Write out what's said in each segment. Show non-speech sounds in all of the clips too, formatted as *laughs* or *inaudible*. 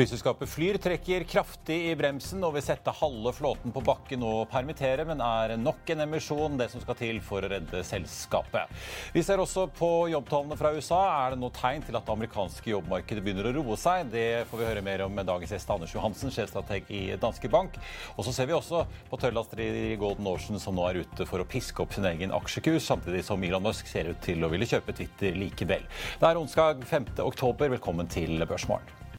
Flyselskapet Flyr trekker kraftig i bremsen og vil sette halve flåten på bakken og permittere, men er nok en emisjon det som skal til for å redde selskapet. Vi ser også på jobbtallene fra USA. Er det noe tegn til at det amerikanske jobbmarkedet begynner å roe seg? Det får vi høre mer om med dagens gjest Anders Johansen, sjefstrateg i Danske Bank. Og så ser vi også på tørrlaster i Golden Ocean som nå er ute for å piske opp sin egen aksjekurs, samtidig som Elon Musk ser ut til å ville kjøpe Twitter likevel. Det er onsdag 5. oktober. Velkommen til Børsmorgen.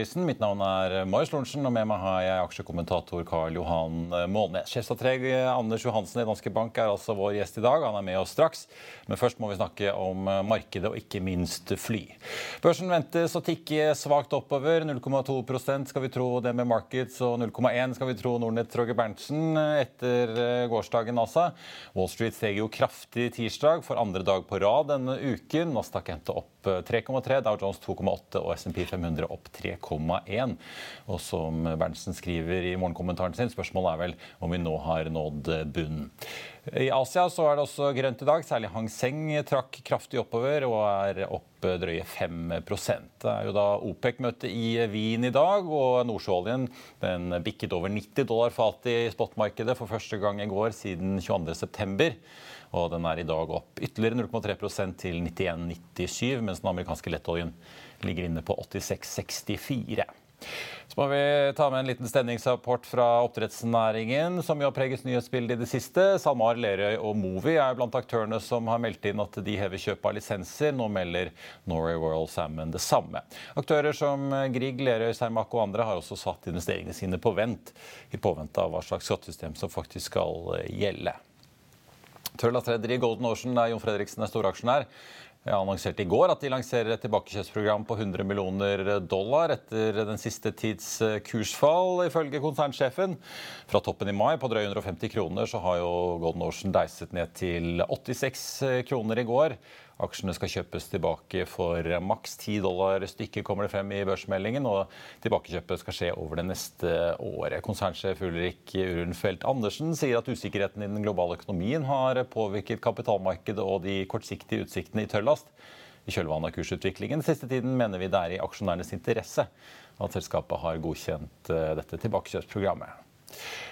Mitt navn er Marius Lorentzen, og med meg har jeg aksjekommentator Karl Johan Målnes. Sjefstrateg Anders Johansen i Danske Bank er altså vår gjest i dag. Han er med oss straks. Men først må vi snakke om markedet, og ikke minst fly. Børsen ventes å tikke svakt oppover. 0,2% skal vi tro det med Markets, og 0,1 skal vi tro Nordnett Roger Berntsen etter gårsdagen, altså. Wall Street steg jo kraftig tirsdag for andre dag på rad denne uken. Nasdaq endte opp 3,3, Dow Jones 2,8 og SMP 500 opp 3,1. Og som Berntsen skriver i morgenkommentaren sin, spørsmålet er vel om vi nå har nådd bunnen. I Asia så er det også grønt i dag. Særlig Hang Seng trakk kraftig oppover og er opp drøye 5 Det er jo da OPEC-møte i Wien i dag, og nordsjøoljen den bikket over 90 dollar fatet i spotmarkedet for første gang i går siden 22.9 og den er i dag opp ytterligere 0,3% til 91,97, mens den amerikanske lettoljen ligger inne på 86,64. Så må vi ta med en liten stemningsrapport fra oppdrettsnæringen, som jo har preget nyhetsbildet i det siste. SalMar, Lerøy og Movi er blant aktørene som har meldt inn at de hever kjøp av lisenser. Nå melder Norway Royal Salmon det samme. Aktører som Grieg, Lerøy, Cermaq og andre har også satt investeringene sine på vent, i påvente av hva slags skattesystem som faktisk skal gjelde. Tørrlastrederi Golden Ocean, der Jon Fredriksen er storaksjonær, annonserte i går at de lanserer et tilbakekjøpsprogram på 100 millioner dollar etter den siste tids kursfall, ifølge konsernsjefen. Fra toppen i mai på drøye 150 kroner så har jo Golden Ocean deiset ned til 86 kroner i går. Aksjene skal kjøpes tilbake for maks 10 dollar stykket, kommer det frem i børsmeldingen. Og tilbakekjøpet skal skje over det neste året. Konsernsjef Ulrik Urunfeldt Andersen sier at usikkerheten i den globale økonomien har påvirket kapitalmarkedet og de kortsiktige utsiktene i tørrlast. I kjølvannet av kursutviklingen siste tiden mener vi det er i aksjonærenes interesse at selskapet har godkjent eh, dette tilbakekjøpsprogrammet.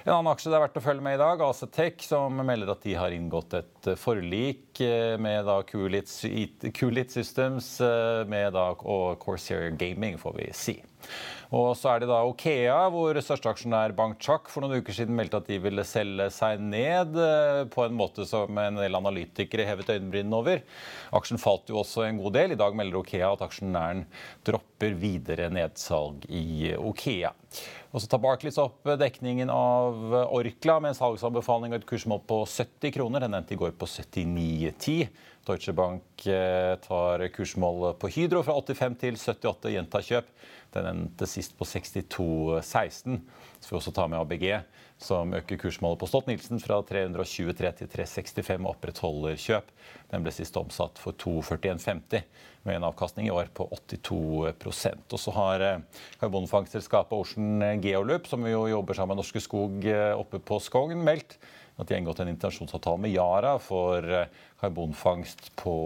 En annen aksje det er verdt å følge med i dag, Acetec, som melder at de har inngått et eh, forlik eh, med da Kulit Systems eh, med da, og Corsair Gaming, får vi si. Og så er det da Okea, hvor største aksjonær Bank Chak for noen uker siden meldte at de ville selge seg ned på en måte som en del analytikere hevet øyenbrynene over. Aksjen falt jo også en god del. I dag melder Okea at aksjonæren dropper videre nedsalg i Okea. Og så tar Barclays opp dekningen av Orkla med en salgsanbefaling og et kursmål på 70 kroner. Den endte i går på 79,10. Deutsche Bank eh, tar kursmålet på Hydro fra 85 til 78, gjenta kjøp. Den endte sist på 62,16. Så vi også ta med ABG, som øker kursmålet på Stolt-Nielsen fra 323 til 365 og opprettholder kjøp. Den ble sist omsatt for 241,50 med en avkastning i år på 82% Og så har eh, karbonfangstselskapet Ocean Geolup, som jo jobber sammen med Norske Skog eh, oppe på Skogn, meldt at de har inngått en intensjonsavtale med Yara for eh, karbonfangst på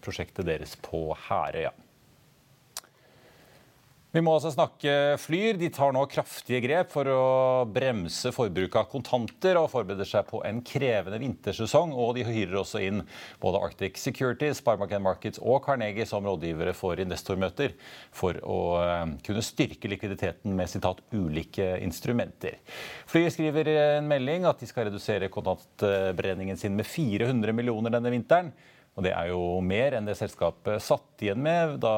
prosjektet deres på Herøya. Vi må også snakke Flyr. De tar nå kraftige grep for å bremse forbruket av kontanter og forbereder seg på en krevende vintersesong. Og de hyrer også inn både Arctic Securities, Sparbank Markets og Carnegie som rådgivere for investormøter for å eh, kunne styrke likviditeten med sitat ulike instrumenter. Flyr skriver en melding at de skal redusere kontantbrenningen sin med 400 millioner denne vinteren. Og Det er jo mer enn det selskapet satt igjen med da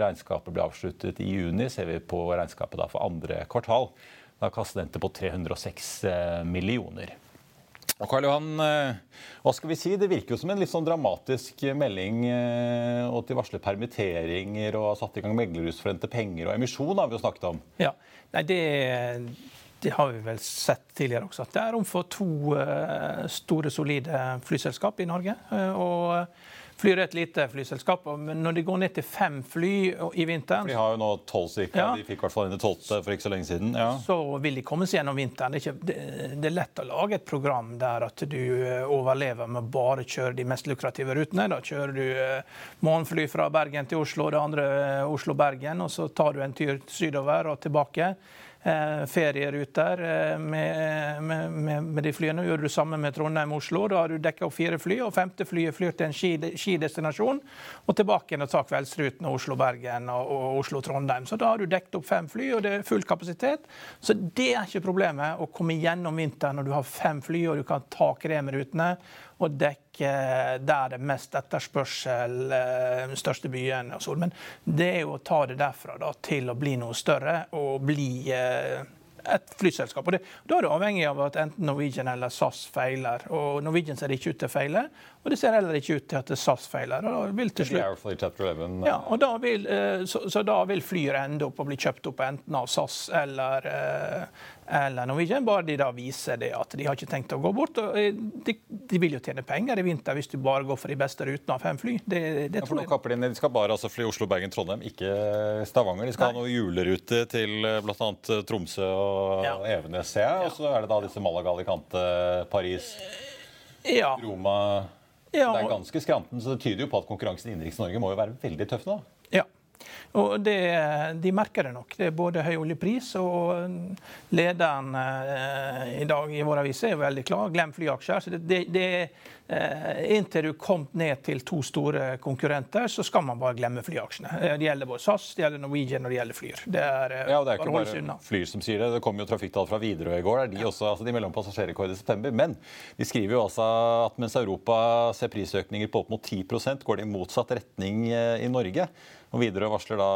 regnskapet ble avsluttet i juni. Ser vi på regnskapet for andre kvartal. Da kastet endte på 306 eh, millioner. Og Karl Johan, eh, hva skal vi si? Det virker jo som en litt sånn dramatisk melding. Eh, og til varsler permitteringer og har satt i gang meglerhus for å hente penger. Og emisjon har vi jo snakket om. Ja, Nei, det det har vi vel sett tidligere også. At det er rom for to uh, store, solide flyselskap i Norge. Uh, og Flyr er et lite flyselskap, men når de går ned til fem fly i vinteren De har jo nå tolv stykker. Ja, de fikk i hvert fall inn det tolvte for ikke så lenge siden. Ja. Så vil de komme seg gjennom vinteren. Det er, ikke, det, er, lett å lage et program der at du eh, overlever med bare kjøre de mest lukrative rutene. Da kjører du morgenfly fra Bergen til Oslo, det andre Oslo-Bergen, og så tar du en tur sydover og tilbake. Eh, ferieruter eh, med, med, med, de flyene. Gjør du det samme med Trondheim-Oslo. Da har du dekka opp fire fly, og femte flyet flyr til en skidestinasjon. Og tilbake igjen og tar kveldsruten Oslo-Bergen og, og Oslo-Trondheim. Så da har du dekket opp fem fly, og det er full kapasitet. Så det er ikke problemet å komme gjennom vinteren når du har fem fly og du kan ta kremrutene og dekke der det er mest etterspørsel, eh, største byen og sånn. Men det er jo å ta det derfra da, til å bli noe større og bli eh, et flyselskap. Og det, Da er det avhengig av at enten Norwegian eller SAS feiler. Og Norwegian ser ikke ut til å feile, og det ser heller ikke ut til at SAS feiler. Og da vil til slutt... Ja, og da vil, eh, så, så, da vil Flyr ende opp og bli kjøpt opp enten av SAS eller, eller Norwegian, bare de da viser det at de har ikke tenkt å gå bort. eh, De, de vil jo tjene penger i vinter hvis du bare går for de beste rutene av fem fly. Det, det ja, for nå kapper de, de skal bare altså fly Oslo, Bergen, Trondheim, ikke Stavanger. De skal Nei. ha noe julerute til eh, bl.a. Eh, Tromsø og ja. Evenes, ser jeg. Og så er det da disse Malaga, Alicante, Paris, ja. Roma ja, Det er ganske skranten, så det tyder jo på at konkurransen i innenriks Norge må jo være veldig tøff nå. Ja, og det, De merker det nok. Det er både høy oljepris og lederen eh, i dag i vår avis er veldig klar. Glem flyaksjer. Så det, det, eh, inntil du kom ned til to store konkurrenter, så skal man bare glemme flyaksjene. Eh, det gjelder både SAS, det gjelder Norwegian og det gjelder Flyr. Det er, eh, ja, det er ikke bare, bare Flyr som sier det. Det kom jo trafikktall fra Widerøe i går. De, også, altså de melder om passasjerrekord i september. Men de skriver jo altså at mens Europa ser prisøkninger på opp mot 10% går det i motsatt retning eh, i Norge. Og Widerøe varsler da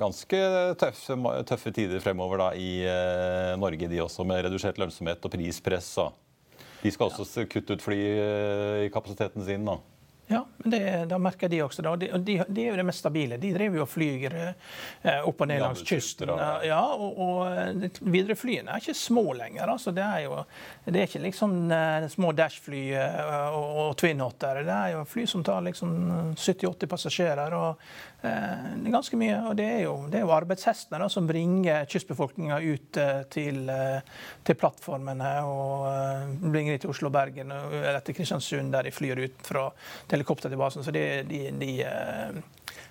ganske tøffe, tøffe tider fremover da i eh, Norge, de også, med redusert lønnsomhet og prispress. Så. De skal også kutte ut fly eh, i kapasiteten sin. da. Ja, men det, da merker de også det. Og de, de, er jo det mest stabile. De driver jo og flyr eh, opp og ned langs kysten. Ja, og, og eh, Widerøe-flyene er ikke små lenger. altså Det er jo det er ikke liksom eh, små Dash-fly eh, og, og Twin Otter. Det er jo fly som tar liksom 70-80 passasjerer. og eh, det ganske mye. Og det er jo, det er jo arbeidshestene da, som bringer kystbefolkninga ut eh, til, til, plattformene og bringer de til Oslo Bergen eller til Kristiansund, der de flyr ut fra til helikopter til basen. Så de, de, de eh,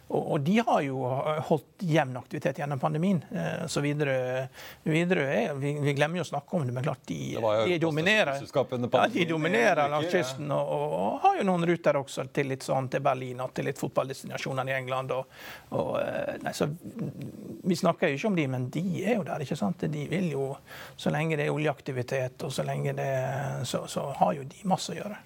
og, de har jo holdt jevn aktivitet gjennom pandemien. Eh, så videre, videre er, vi, vi, glemmer jo å snakke om det, men klart de, de dominerer, ja, de dominerer langs kysten. Og, og, og, har jo noen ruter også til litt sånn til Berlin og til litt fotballdestinasjoner i England. Og, og, nei, så vi snakker jo ikke om de, men de er jo der. ikke sant? De vil jo, Så lenge det er oljeaktivitet, og så lenge det så, så har jo de masse å gjøre.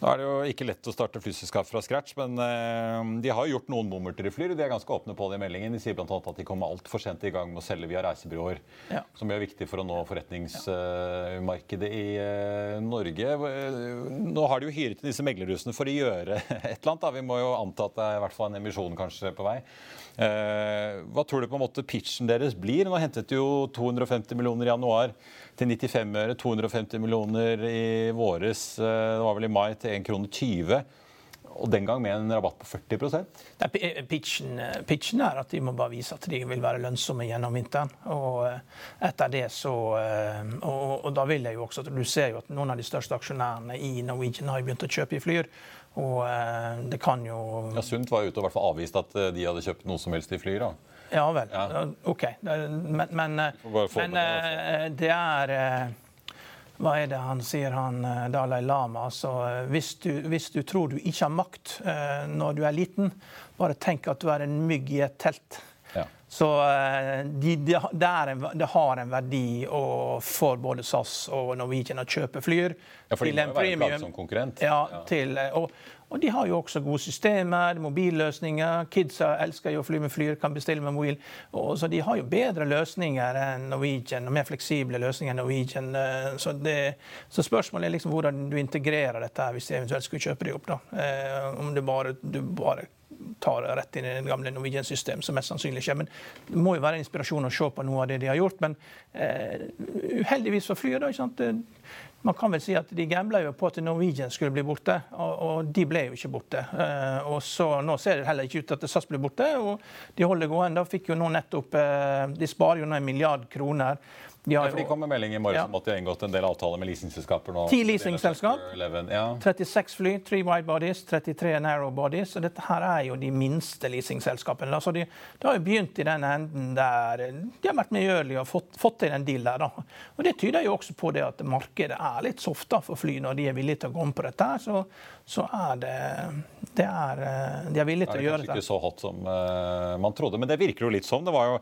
Nå er det jo ikke lett å starte flyselskap fra scratch, men uh, de har gjort noen bommerter i Flyr. De er ganske åpne på det i meldingen. De sier bl.a. at de kommer altfor sent i gang med å selge via reisebyråer. Ja. Som er viktig for å nå forretningsmarkedet i uh, Norge. Nå har de jo hyret inn disse meglerhusene for å gjøre *laughs* et eller annet. Da. Vi må jo anta at det er i hvert fall en emisjon kanskje på vei. hva tror du på en måte pitchen deres blir? Nå hentet de jo 250 millioner i januar til 95 øre. 250 millioner i våres, eh, det var vel i mai, til 1,20 kroner Og den gang med en rabatt på 40 Nei, pitchen, eh, pitchen, er at de må bare vise at de vil være lønnsomme gjennom vinteren. Og etter det så og, og da vil jeg jo også Du ser jo at noen av de største aksjonærene i Norwegian har begynt å kjøpe i Flyr. Og det kan jo Ja, Sundt var ute og i hvert fall avvist at de hadde kjøpt noe som helst i Flyr. da. Ja vel. Ja. OK. Men, men, men det er hva er det han sier, han Dalai Lama? Altså, hvis, du, hvis du tror du ikke har makt når du er liten, bare tenk at du er en mygg i et telt. Så eh, de, de, det, en, det, har en verdi for både SAS og Norwegian å kjøpe flyer. Ja, for de må jo være premium. som konkurrent. Ja, ja. Til, eh, og, og, de har jo også gode systemer, mobilløsninger. Kidsa elsker jo å fly med flyer, kan bestille med mobil. Og, så de har jo bedre løsninger enn Norwegian, og mer fleksible løsninger enn Norwegian. Eh, så, det, så spørsmålet er liksom hvordan du integrerer dette hvis de eventuelt skulle kjøpe det opp. da. Eh, om du bare, du bare tar rett inn i det gamle Norwegian-systemet, som mest sannsynlig skjer. Men det må jo være inspirasjon å se på noe av det de har gjort. Men eh, uheldigvis for flyet, da. ikke sant? Man kan vel si at de gambla jo på at Norwegian skulle bli borte, og, og de ble jo ikke borte. Eh, og så Nå ser det heller ikke ut til at SAS blir borte, og de holder gående. Fikk jo nå nettopp, eh, De sparer jo nå en milliard kroner ja, for de kom med melding i morges ja. om at de har inngått en del avtaler med leasingselskaper. Ti leasingselskap, ja. 36 fly, 3 wide bodies, 33 narrow bodies. og Dette her er jo de minste leasingselskapene. Altså de, de, har jo begynt i den enden der de har vært medgjørlige og fått, fått til en deal der. Da. Og Det tyder jo også på det at markedet er litt softa for fly når de er villige til å gå om på dette. her, så, så er det, det er, De er villige til å gjøre det. Det er kanskje ikke så hot som uh, man trodde, men det virker jo litt sånn. Det var jo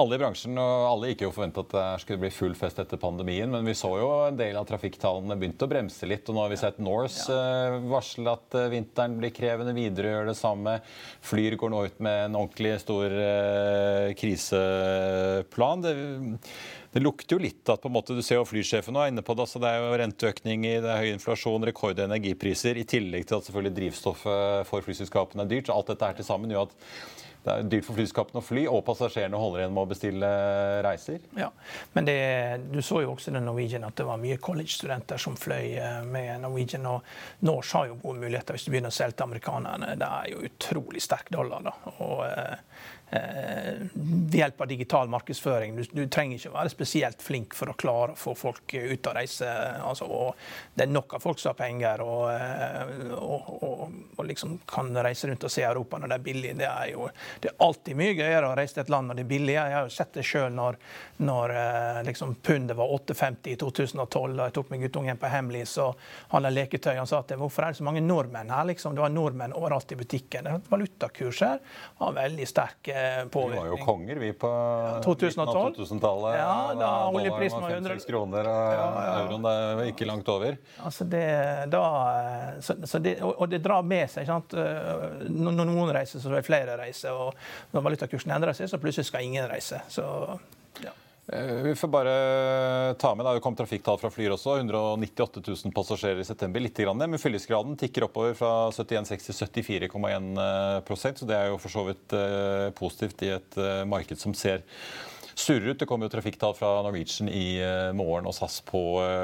alle i bransjen, og alle gikk jo forventa at det skulle bli full fest etter pandemien, men vi så jo en del av trafikktallene begynte å bremse litt. og Nå har vi sett Norse uh, varsle at uh, vinteren blir krevende. Widerøe gjør det samme. Flyr går nå ut med en ordentlig stor kriseplan. Det, det, lukter jo litt at på en måte, Du ser jo flysjefen nå er inne på det. altså Det er jo renteøkning, det er høy inflasjon, rekord energipriser, i tillegg til at selvfølgelig drivstoffet for flyselskapene er dyrt. så Alt dette her til sammen gjør at det er dyrt for flyskapene å fly, og passasjerene holder igjen med å bestille reiser. Ja, Men det, du så jo også i Norwegian at det var mye college-studenter som fløy eh, med Norwegian. Og Norse har jo gode muligheter hvis du begynner å selge til amerikanerne. Det er jo utrolig sterk dollar. da. Og eh, Eh, ved hjelp av digital markedsføring. Du, du, trenger ikke være spesielt flink for å klare å få folk ut og reise. Altså, og det er nok av folk som har penger og, eh, og, og, og liksom kan reise rundt og se Europa når det er billig. Det er jo det er alltid mye gøyere å reise til et land når det er billig. Jeg har jo sett det sjøl når, når eh, liksom, pundet var 8,50 i 2012 og jeg tok med guttungen på Hemlis og han har leketøy. Han sa at hvorfor er det så mange nordmenn her? Liksom, det var nordmenn overalt i butikken. Valutakurs her har veldig sterk påvirkning. Vi var jo konger, vi, på 2012. 2000-tallet. Ja, da oljeprisen var 100 kroner, og ja, ja. euroen er ikke langt over. Altså det, da, så, så det, og det drar med seg. Sant? Når noen reiser, så er det flere reiser. Og når valutakursen endrer seg, så plutselig skal ingen reise. Så, ja. Eh, vi får bare ta med, Det kom trafikktall fra Flyr også. 198 000 passasjerer i september. litt grann, Men fyllingsgraden tikker oppover fra 71,6 til 74,1% så det er jo for så vidt eh, positivt i et eh, marked som ser surrer ut. Det kommer jo trafikktall fra Norwegian i morgen og SAS på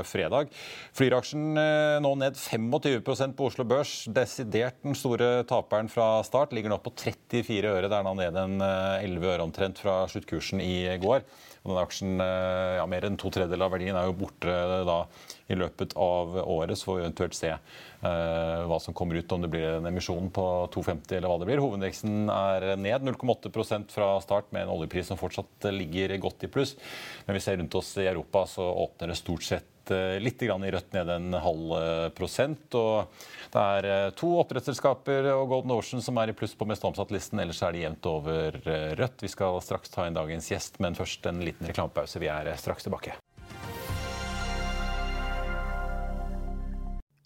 fredag. Flyraksjen nå ned 25% på Oslo Børs. Desidert den store taperen fra start. Ligger nå på 34 øre. Det er nå ned en 11 øre omtrent fra sluttkursen i går. Og den aksjen, eh, ja, Mer enn to tredjedeler av verdien er jo borte eh, da, i løpet av året. Så får vi eventuelt se uh, hva som kommer ut, om det blir en emisjon på 2,50 eller hva det blir. Hovedveksten er ned 0,8% fra start, med en oljepris som fortsatt ligger godt i pluss. Men vi ser rundt oss i Europa, så åpner det stort sett litt i rødt ned en halv prosent. og det er eh, to oppdrettsselskaper og Golden Ocean som er i pluss på mest omsatt-listen. Ellers er det jevnt over eh, rødt. Vi skal straks ta inn dagens gjest, men først en liten reklamepause. Vi er eh, straks tilbake.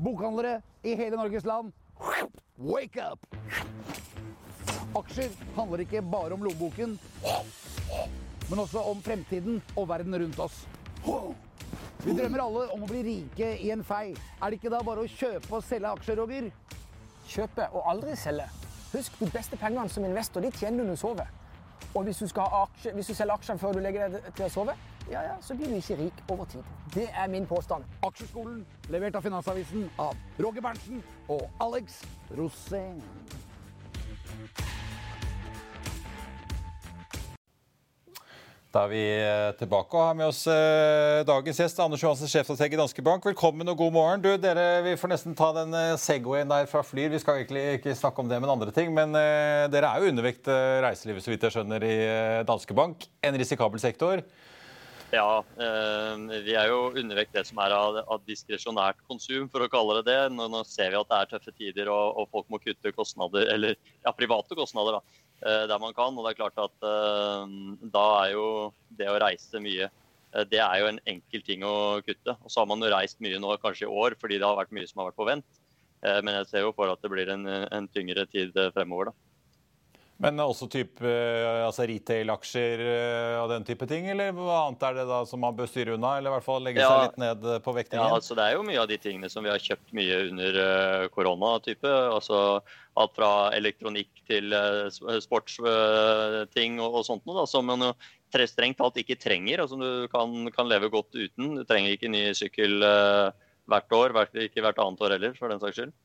Bokhandlere i hele Norges land, wake up! Aksjer handler ikke bare om lommeboken, men også om fremtiden og verden rundt oss. Vi drømmer alle om å bli rike i en fei. Er det ikke da bare å kjøpe og selge aksjer, Roger? Kjøpe og aldri selge. Husk, de beste pengene som investor de tjener du når du sover. Og hvis du, aksje, hvis du selger aksjene før du legger deg til å sove, ja, ja, så blir du ikke rik over tid. Det er min påstand. Aksjeskolen, levert av Finansavisen av Roger Berntsen og Alex Rosén. Da er vi eh, tilbake og har med oss eh, dagens gjest, Anders Johansen, sjefstrateg i Danske Bank. Velkommen og god morgen. Du, dere, Vi får nesten ta den eh, Segwayen der fra Flyr. Vi skal egentlig ikke snakke om det, men andre ting. Men dere er jo undervekt reiselivet, så vidt jeg skjønner, i Danske Bank. En risikabel sektor. Ja, vi er jo undervekt det som er av, av diskresjonært konsum, for å kalle det det. Nå, nå, ser vi at det er tøffe tider og, og folk må kutte kostnader, eller ja, private kostnader. da Eh, der man kan. Og det er klart at eh, da er jo det å reise mye eh, det er jo en enkel ting å kutte. Og så har man jo reist mye nå, kanskje i år, fordi det har vært mye som har vært på vent. Men jeg ser jo for at det blir en, en tyngre tid fremover, da. Men også type altså retail-aksjer og den type ting, eller hva annet er det da som man bør styre unna? Eller i hvert fall legge ja, seg litt ned på vektingen? Ja, altså Det er jo mye av de tingene som vi har kjøpt mye under korona-type. Altså alt fra elektronikk til sportsting og, og, sånt noe, da, som man jo strengt talt ikke trenger, og som du kan, kan, leve godt uten. Du trenger ikke ny sykkel hvert år, ikke hvert annet år heller, for den saks skyld.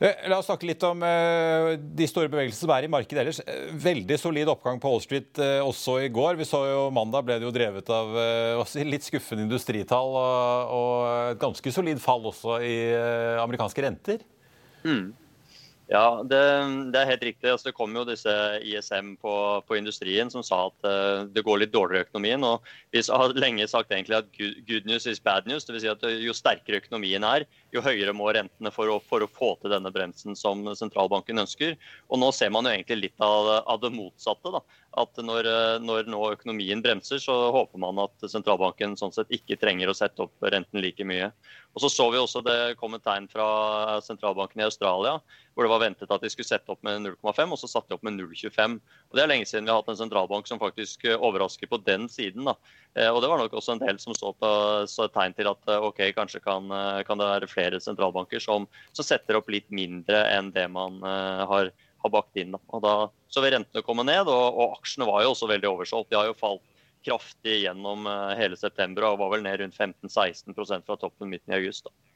La oss snakke litt om uh, de store bevegelsene som er i markedet ellers. Veldig solid oppgang på Wall Street også i går. Vi så jo Mandag ble det jo drevet av litt skuffende industritall og, et ganske solid fall også i amerikanske renter. Mm. Ja, det, det, er helt riktig. Altså, det kom jo disse ISM på, på industrien som sa at uh, det går litt dårligere i økonomien. og Vi har lenge sagt egentlig at good, good news is bad news. Det vil si at Jo sterkere økonomien er, jo høyere må rentene for å, for å, få til denne bremsen som sentralbanken ønsker. Og Nå ser man jo egentlig litt av, av det motsatte. da. At når, når, nå økonomien bremser, så håper man at sentralbanken sånn sett ikke trenger å sette opp renten like mye. Og så så vi også det kom et tegn fra sentralbanken i Australia, hvor det var ventet at de skulle sette opp med 0,5, og så satte de opp med 0,25. Og Det er lenge siden vi har hatt en sentralbank som faktisk eh, overrasker på den siden. da. Eh, og Det var nok også en del som så på så tegn til at eh, ok, kanskje kan, kan, det være flere sentralbanker som, som, setter opp litt mindre enn det man har, har bakt inn. Og da så vil rentene komme ned, og, og aksjene var jo også veldig oversolgt. De har jo falt kraftig gjennom eh, hele september og var vel ned rundt 15-16% fra toppen midten i august. Da.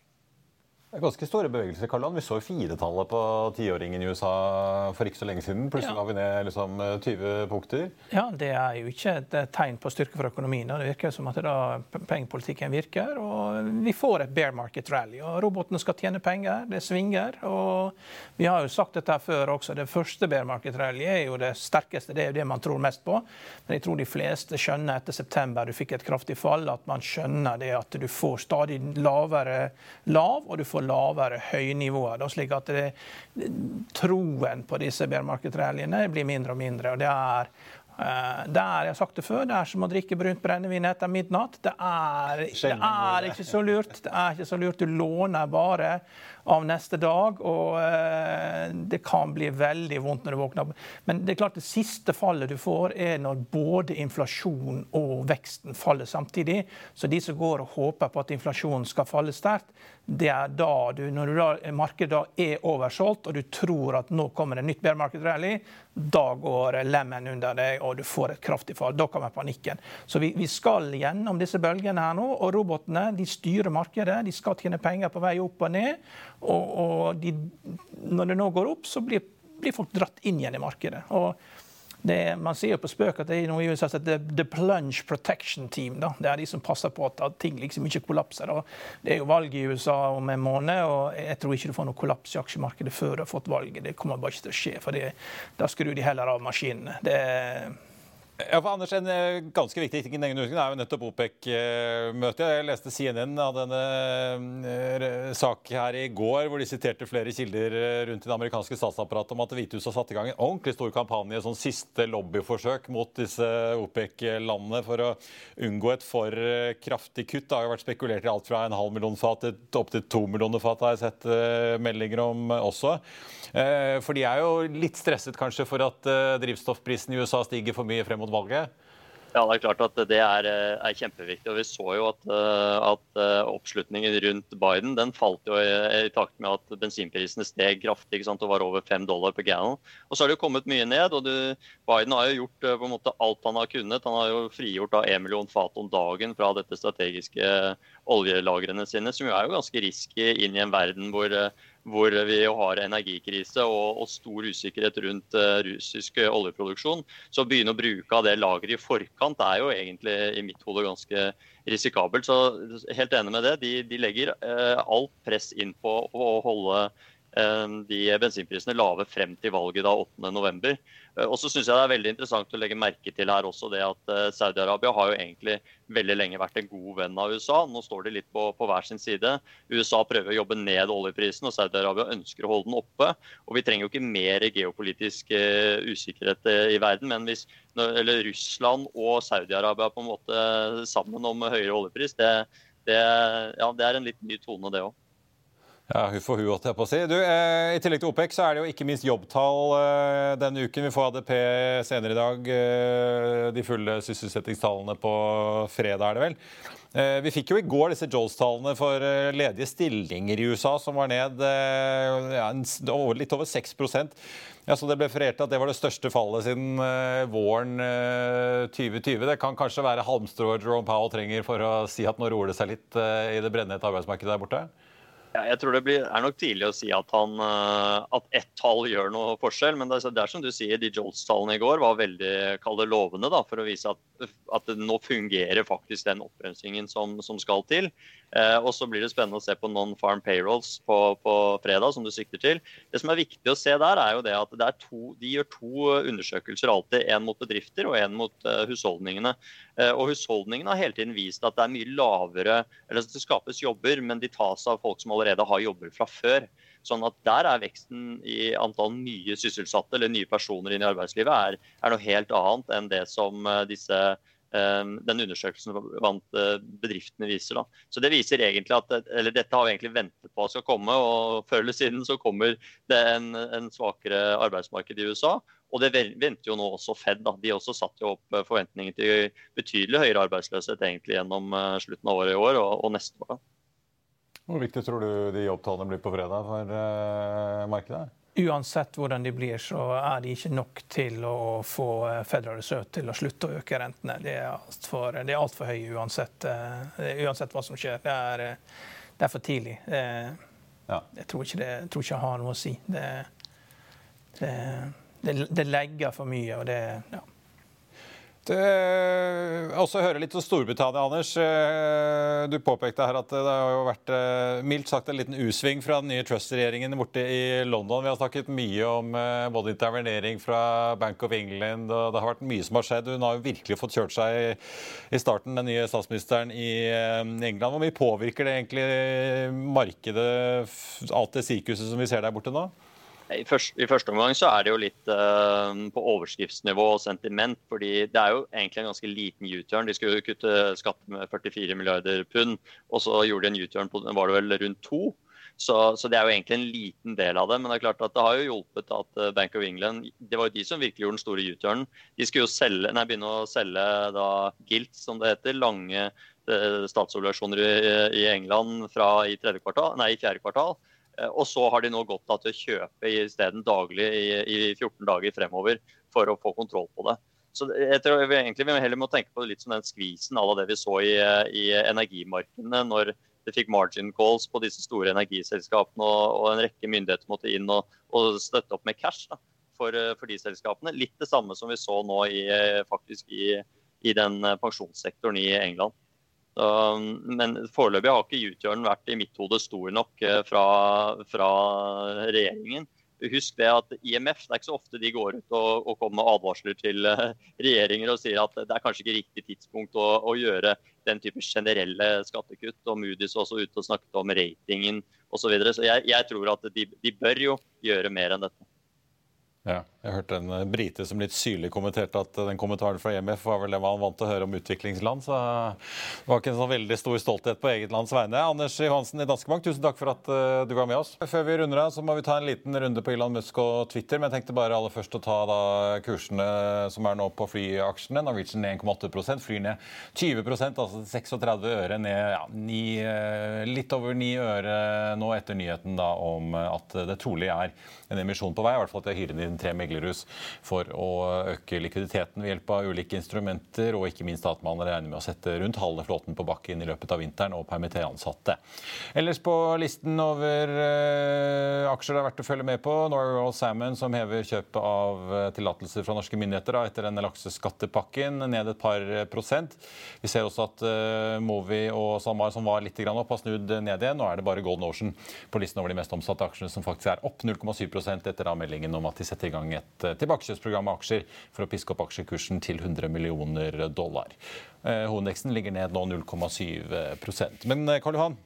Det er ganske store bevegelser. Karl Vi så firetallet på tiåringen i USA for ikke så lenge siden. Plutselig ja. var vi ned liksom 20 punkter. Ja, Det er jo ikke et tegn på styrke for økonomien. Det virker som at da pengepolitikken virker. og Vi får et bear market rally. og Robotene skal tjene penger. Det svinger. og Vi har jo sagt dette før også. Det første bear market rally er jo det sterkeste. Det er jo det man tror mest på. Men jeg tror de fleste skjønner etter september du fikk et kraftig fall, at man skjønner det at du får stadig lavere lav. og du får lavere høynivåer. Da, slik at det, troen på disse bærmarkedsrallyene blir mindre og mindre. og det er Uh, det er jeg har sagt det før, det er som å drikke brunt brennevin etter midnatt. Det er, det er, ikke så lurt. Det er ikke så lurt. Du låner bare av neste dag. Og eh, det kan bli veldig vondt når du våkner. Men det er klart det siste fallet du får, er når både inflasjon og veksten faller samtidig. Så de som går og håper på at inflasjonen skal falle sterkt, det er da du, når du da, markedet da er oversolgt, og du tror at nå kommer det nytt bear market rally, da går lemmen under deg, og du får et kraftig fall. Da kommer panikken. Så vi, vi skal gjennom disse bølgene her nå, og robotene de styrer markedet. De skal tjene penger på vei opp og ned. Og, og de, når det nå går opp, så blir, blir, folk dratt inn igjen i markedet. Det, man sier jo på spøk at det er noe i USA som heter The Plunge Protection Team. Da. Det er de som passer på at, at ting liksom ikke kollapser. Og det er jo valg i USA om en måned, og jeg tror ikke du får noe kollaps i aksjemarkedet før du har fått valget. Det kommer bare ikke til å skje, for det, da skrur de heller av maskinene. Det ja, for Anders, En eh, ganske viktig ting denne uken er jo nettopp OPEC-møtet. Jeg leste CNN av denne eh, sak her i går, hvor de siterte flere kilder rundt i det amerikanske statsapparatet om at Hvitehuset har satt i gang en ordentlig stor kampanje, sånn siste lobbyforsøk mot disse OPEC-landene for å unngå et for kraftig kutt. Det har jo vært spekulert i alt fra en halv million fat til to millioner fat, har jeg sett meldinger om også. For de er jo litt stresset kanskje for at drivstoffprisen i USA stiger for mye fremover mot valget? Ja, det er klart at det er, eh, er kjempeviktig. og Vi så jo at, eh, at, eh, oppslutningen rundt Biden den falt jo i, i takt med at bensinprisene steg kraftig og var over fem dollar per gallon. Og Så har det jo kommet mye ned. og du, Biden har jo gjort på en måte alt han har kunnet. Han har jo frigjort da 1 million fat om dagen fra dette strategiske oljelagrene sine, som jo er jo ganske risky inn i en verden hvor hvor vi har energikrise og, og stor usikkerhet rundt uh, russisk oljeproduksjon. Så å begynne å bruke av det lageret i forkant er jo egentlig i mitt hode ganske risikabelt. Så helt enig med det. De, de legger uh, alt press inn på å holde de bensinprisene lave frem til valget da 8.11. Eh, og så synes jeg det er veldig interessant å legge merke til her også det at eh, Saudi-Arabia har jo egentlig veldig lenge vært en god venn av USA. Nå står de litt på, på hver sin side. USA prøver å jobbe ned oljeprisen, og Saudi-Arabia ønsker å holde den oppe. Og vi trenger jo ikke mer geopolitisk usikkerhet i verden, men hvis eller Russland og Saudi-Arabia på en måte sammen om høyere oljepris, det, det, ja, det er en litt ny tone, det òg. Ja, Huff og holdt jeg på å si. Du, eh, I tillegg til OPEC så er det jo ikke minst jobbtall eh, denne uken. Vi får ADP senere i dag. Eh, de fulle sysselsettingstallene på fredag, er det vel. Eh, vi fikk jo i går disse Jones-tallene for eh, ledige stillinger i USA, som var ned eh, ja, litt over 6 ja, så Det ble referert at det var det største fallet siden våren 2020. Det kan kanskje være halmstrået Jerome Powell trenger for å si at nå roer det seg litt i det brennhete arbeidsmarkedet der borte? Jeg tror det blir, er nok tidlig å si at, han, eh, at ett tall gjør noe forskjell. Men det, det er som du sier, de Jolts-tallene i går var veldig lovende da, for å vise at, at nå fungerer faktisk den oppbremsingen som, som skal til. Eh, og så blir det spennende å se på non-farm payrolls på, på, fredag, som du sikter til. Det som er viktig å se der, er jo det at det to, de gjør to undersøkelser alltid. En mot bedrifter og en mot uh, husholdningene. Eh, og husholdningene har hele tiden vist at det er mye lavere Eller at det skapes jobber, men de tas av folk som allerede har jobber fra før. Sånn at Der er veksten i antall nye sysselsatte eller nye personer inn i arbeidslivet er, er noe helt annet enn det som uh, disse Ehm, den undersøkelsen blant eh, bedriftene viser. Da. Så det viser egentlig at, eller Dette har vi egentlig ventet på skal komme, og før eller siden så kommer det en, en svakere arbeidsmarked i USA. Og det venter jo nå også Fed. Da. De også satte jo opp eh, forventninger til betydelig høyere arbeidsløshet egentlig gjennom eh, slutten av året i år og, og neste år. Da. Hvor viktig tror du de jobbtallene blir på fredag for uh, markedet? uansett hvordan de blir, så er de ikke nok til å få eh, Federal Reserve til å slutte å øke rentene. Det er altfor alt høye uansett, uh, uansett, hva som skjer. Det er, uh, det er for tidlig. Ja. Jeg tror ikke det jeg tror ikke har noe å si. Det, det, det legger for mye, og det ja. Uh, også høre litt om Storbritannia, Anders. Uh, du påpekte her at det har jo vært uh, mildt sagt en liten U-sving fra den nye Trust-regjeringen borte i London. Vi har snakket mye om både intervenering fra Bank of England, og det har vært mye som har skjedd. Hun har jo virkelig fått kjørt seg i, i starten, den nye statsministeren i England. Hvor mye påvirker det egentlig markedet, alt det sirkuset som vi ser der borte nå? I første, I første, omgang så er det jo litt uh, på overskriftsnivå og sentiment. fordi det er jo egentlig en ganske liten U-turn. De skulle jo kutte skatt med 44 milliarder pund, og så gjorde de en U-turn på var det vel rundt to. Så, så, det er jo egentlig en liten del av det. Men det er klart at det har jo hjulpet at eh, Bank of England Det var jo de som virkelig gjorde den store U-turnen. De skulle jo selge, nei, begynne å selge da gilt, som det heter, lange uh, statsobligasjoner i, i, England fra i, kvartal, nei, i fjerde kvartal. Eh, og så har de nå gått til å kjøpe isteden daglig i, i, 14 dager fremover for å få kontroll på det. Så jeg tror vi egentlig vi heller må tenke på litt som den skvisen av det vi så i, i energimarkedene når det fikk margin calls på disse store energiselskapene og, og en rekke myndigheter måtte inn og, og støtte opp med cash da, for, for, de selskapene. Litt det samme som vi så nå i, faktisk i, i den pensjonssektoren i England. Men foreløpig har ikke U-turnen vært i mitt hode stor nok eh, fra, fra, regjeringen. Husk det at IMF det er ikke så ofte de går ut og, og kommer med advarsler til eh, regjeringer og sier at det er kanskje ikke riktig tidspunkt å, å gjøre den type generelle skattekutt. og Moody's også ute og snakket om ratingen osv. Så, videre. så jeg, jeg tror at de, de bør jo gjøre mer enn dette. Ja. Jeg hørte en eh, brite som litt syrlig kommenterte at den kommentaren fra IMF var vel det man vant til å høre om utviklingsland, så det var ikke en sånn veldig stor stolthet på eget lands vegne. Anders Johansen i Danske Bank, tusen takk for at du var med oss. Før vi runder av, så må vi ta en liten runde på Elon Musk og Twitter, men jeg tenkte bare aller først å ta da kursene som er nå på flyaksjene. Norwegian 1,8 flyr ned 20% altså 36 øre, ned ja, 9, uh, litt over 9 øre nå etter nyheten da om at det trolig er en emisjon på vei, i hvert fall at de har hyret inn tre megler meglerhus for å øke likviditeten ved hjelp av ulike instrumenter, og ikke minst at man regner med å sette rundt halve flåten på bakken i løpet av vinteren og permittere ansatte. Ellers på listen over uh, aksjer det er verdt å følge med på, Norway Salmon som hever kjøpet av uh, tillatelser fra norske myndigheter da, etter denne lakseskattepakken, ned et par prosent. Vi ser også at uh, Movi og SalMar som var litt opp, har snudd ned igjen. Nå er det bare Golden Ocean på listen over de mest omsatte aksjene som faktisk er opp 0,7% etter avmeldingen om at de setter i gang et et eh, tilbakekjøpsprogram med aksjer for å piske opp aksjekursen til 100 millioner dollar. Eh, hovedindeksen ligger ned nå 0,7% Men eh, Karl Johan,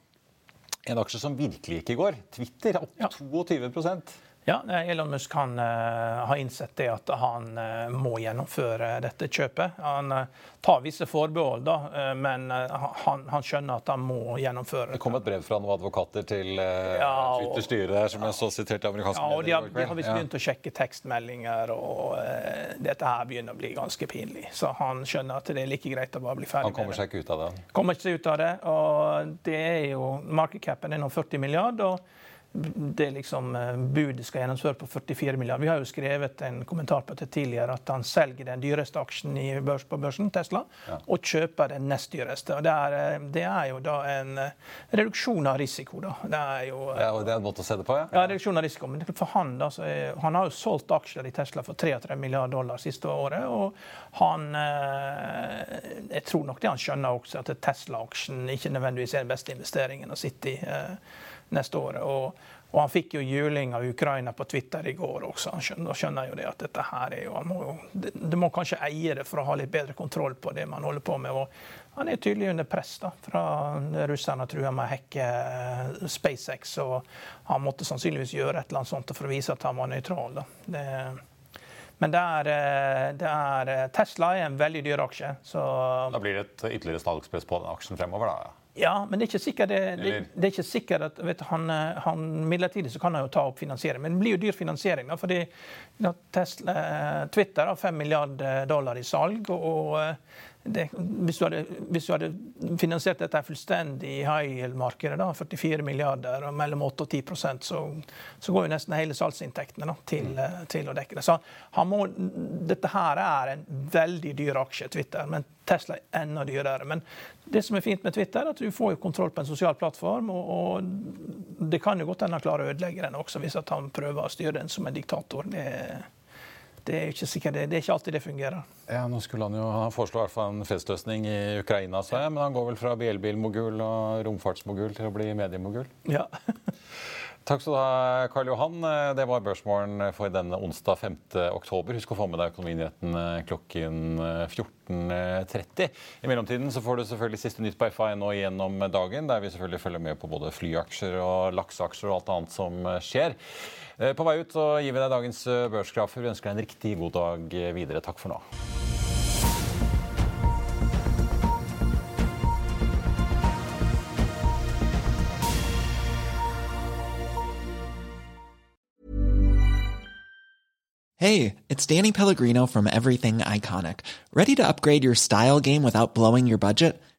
en aksje som virkelig ikke går, Twitter opp ja. 22 ja, Elon Musk han, uh, har innsett det at han uh, må gjennomføre dette kjøpet. Han uh, tar visse forbehold, da, men han, han, skjønner at han må gjennomføre det. kom et brev fra noen advokater til ja, Twitters styre som jeg så sitert i amerikanske ja, og De har, de har visst begynt å sjekke tekstmeldinger, og dette her begynner å bli ganske pinlig. Så han skjønner at det er like greit å bare bli ferdig med det. Han kommer seg ikke ut av det? Kommer ikke ut av det. og det er jo, Markedcapen er nå 40 milliarder. og det liksom eh, budet skal gjennomføres på 44 milliarder. Vi har jo skrevet en kommentar på det tidligere at han selger den dyreste aksjen børs på børsen, Tesla, ja. og kjøper den nest dyreste. Og det er, eh, det er, jo da en eh, reduksjon av risiko. Da. Det er jo ja, og det er en måte å se det på, ja? Ja, reduksjon av risiko. Men for han, da, er, han har jo solgt aksjer i Tesla for 33 milliarder dollar siste året. Og han Jeg tror nok det han skjønner også, at Tesla-aksjen ikke nødvendigvis er den beste investeringen å sitte i neste året. Og, og, han fikk jo juling av Ukraina på Twitter i går også. Han skjønner, skjønner jo det at dette her er jo, må jo det, det, må kanskje eie det for å ha litt bedre kontroll på det man holder på med. Og han er tydelig under press da, fra russerne truer med å hacke eh, SpaceX. Og han måtte sannsynligvis gjøre et eller annet sånt for å vise at han var nøytral. Det, men det er, eh, det er, eh, Tesla er en veldig dyr aksje. Så da blir det et ytterligere salgspress på den aksjen fremover? da? Ja, men det er ikke sikkert, det, det, det er ikke sikkert at vet, han, eh, han, Midlertidig så kan han jo ta opp finansiering, men det blir jo dyr finansiering. Da, fordi da, Tesla, eh, Twitter har 5 milliarder dollar i salg. og, og det, hvis, du hadde, hvis, du hadde, finansiert dette fullstendig i high yield-markedet, 44 milliarder og mellom 8 og 10% så, så går jo nesten hele salgsinntektene til, mm. til, å dekke det. Så må, dette her er en veldig dyr aksje, Twitter, men Tesla er enda dyrere. Men det som er fint med Twitter, er at du får kontroll på en sosial plattform. Og, og det kan jo godt hende han klarer å ødelegge den også, hvis han prøver å styre den som en diktator. Det det er ikke sikkert, det, det er ikke alltid det fungerer. Ja, nå skulle Han jo, han foreslår i hvert fall en fredsløsning i Ukraina, sa jeg, men han går vel fra bilbilmogul og romfartsmogul til å bli mediemogul? Ja. *laughs* Takk skal du ha, Karl Johan. Det var børsmålen for denne onsdag 5. oktober. Husk å få med deg Økonominyheten klokken 14.30. I mellomtiden så får du selvfølgelig siste nytt på FA.no gjennom dagen, der vi selvfølgelig følger med på både flyaksjer og lakseaksjer og alt annet som skjer. Eh, på vei ut så gir vi deg dagens eh, børsgrafer. Vi ønsker deg en riktig god dag eh, videre. Takk for nå. Hey, it's Danny Pellegrino from Everything Iconic. Ready to upgrade your style game without blowing your budget?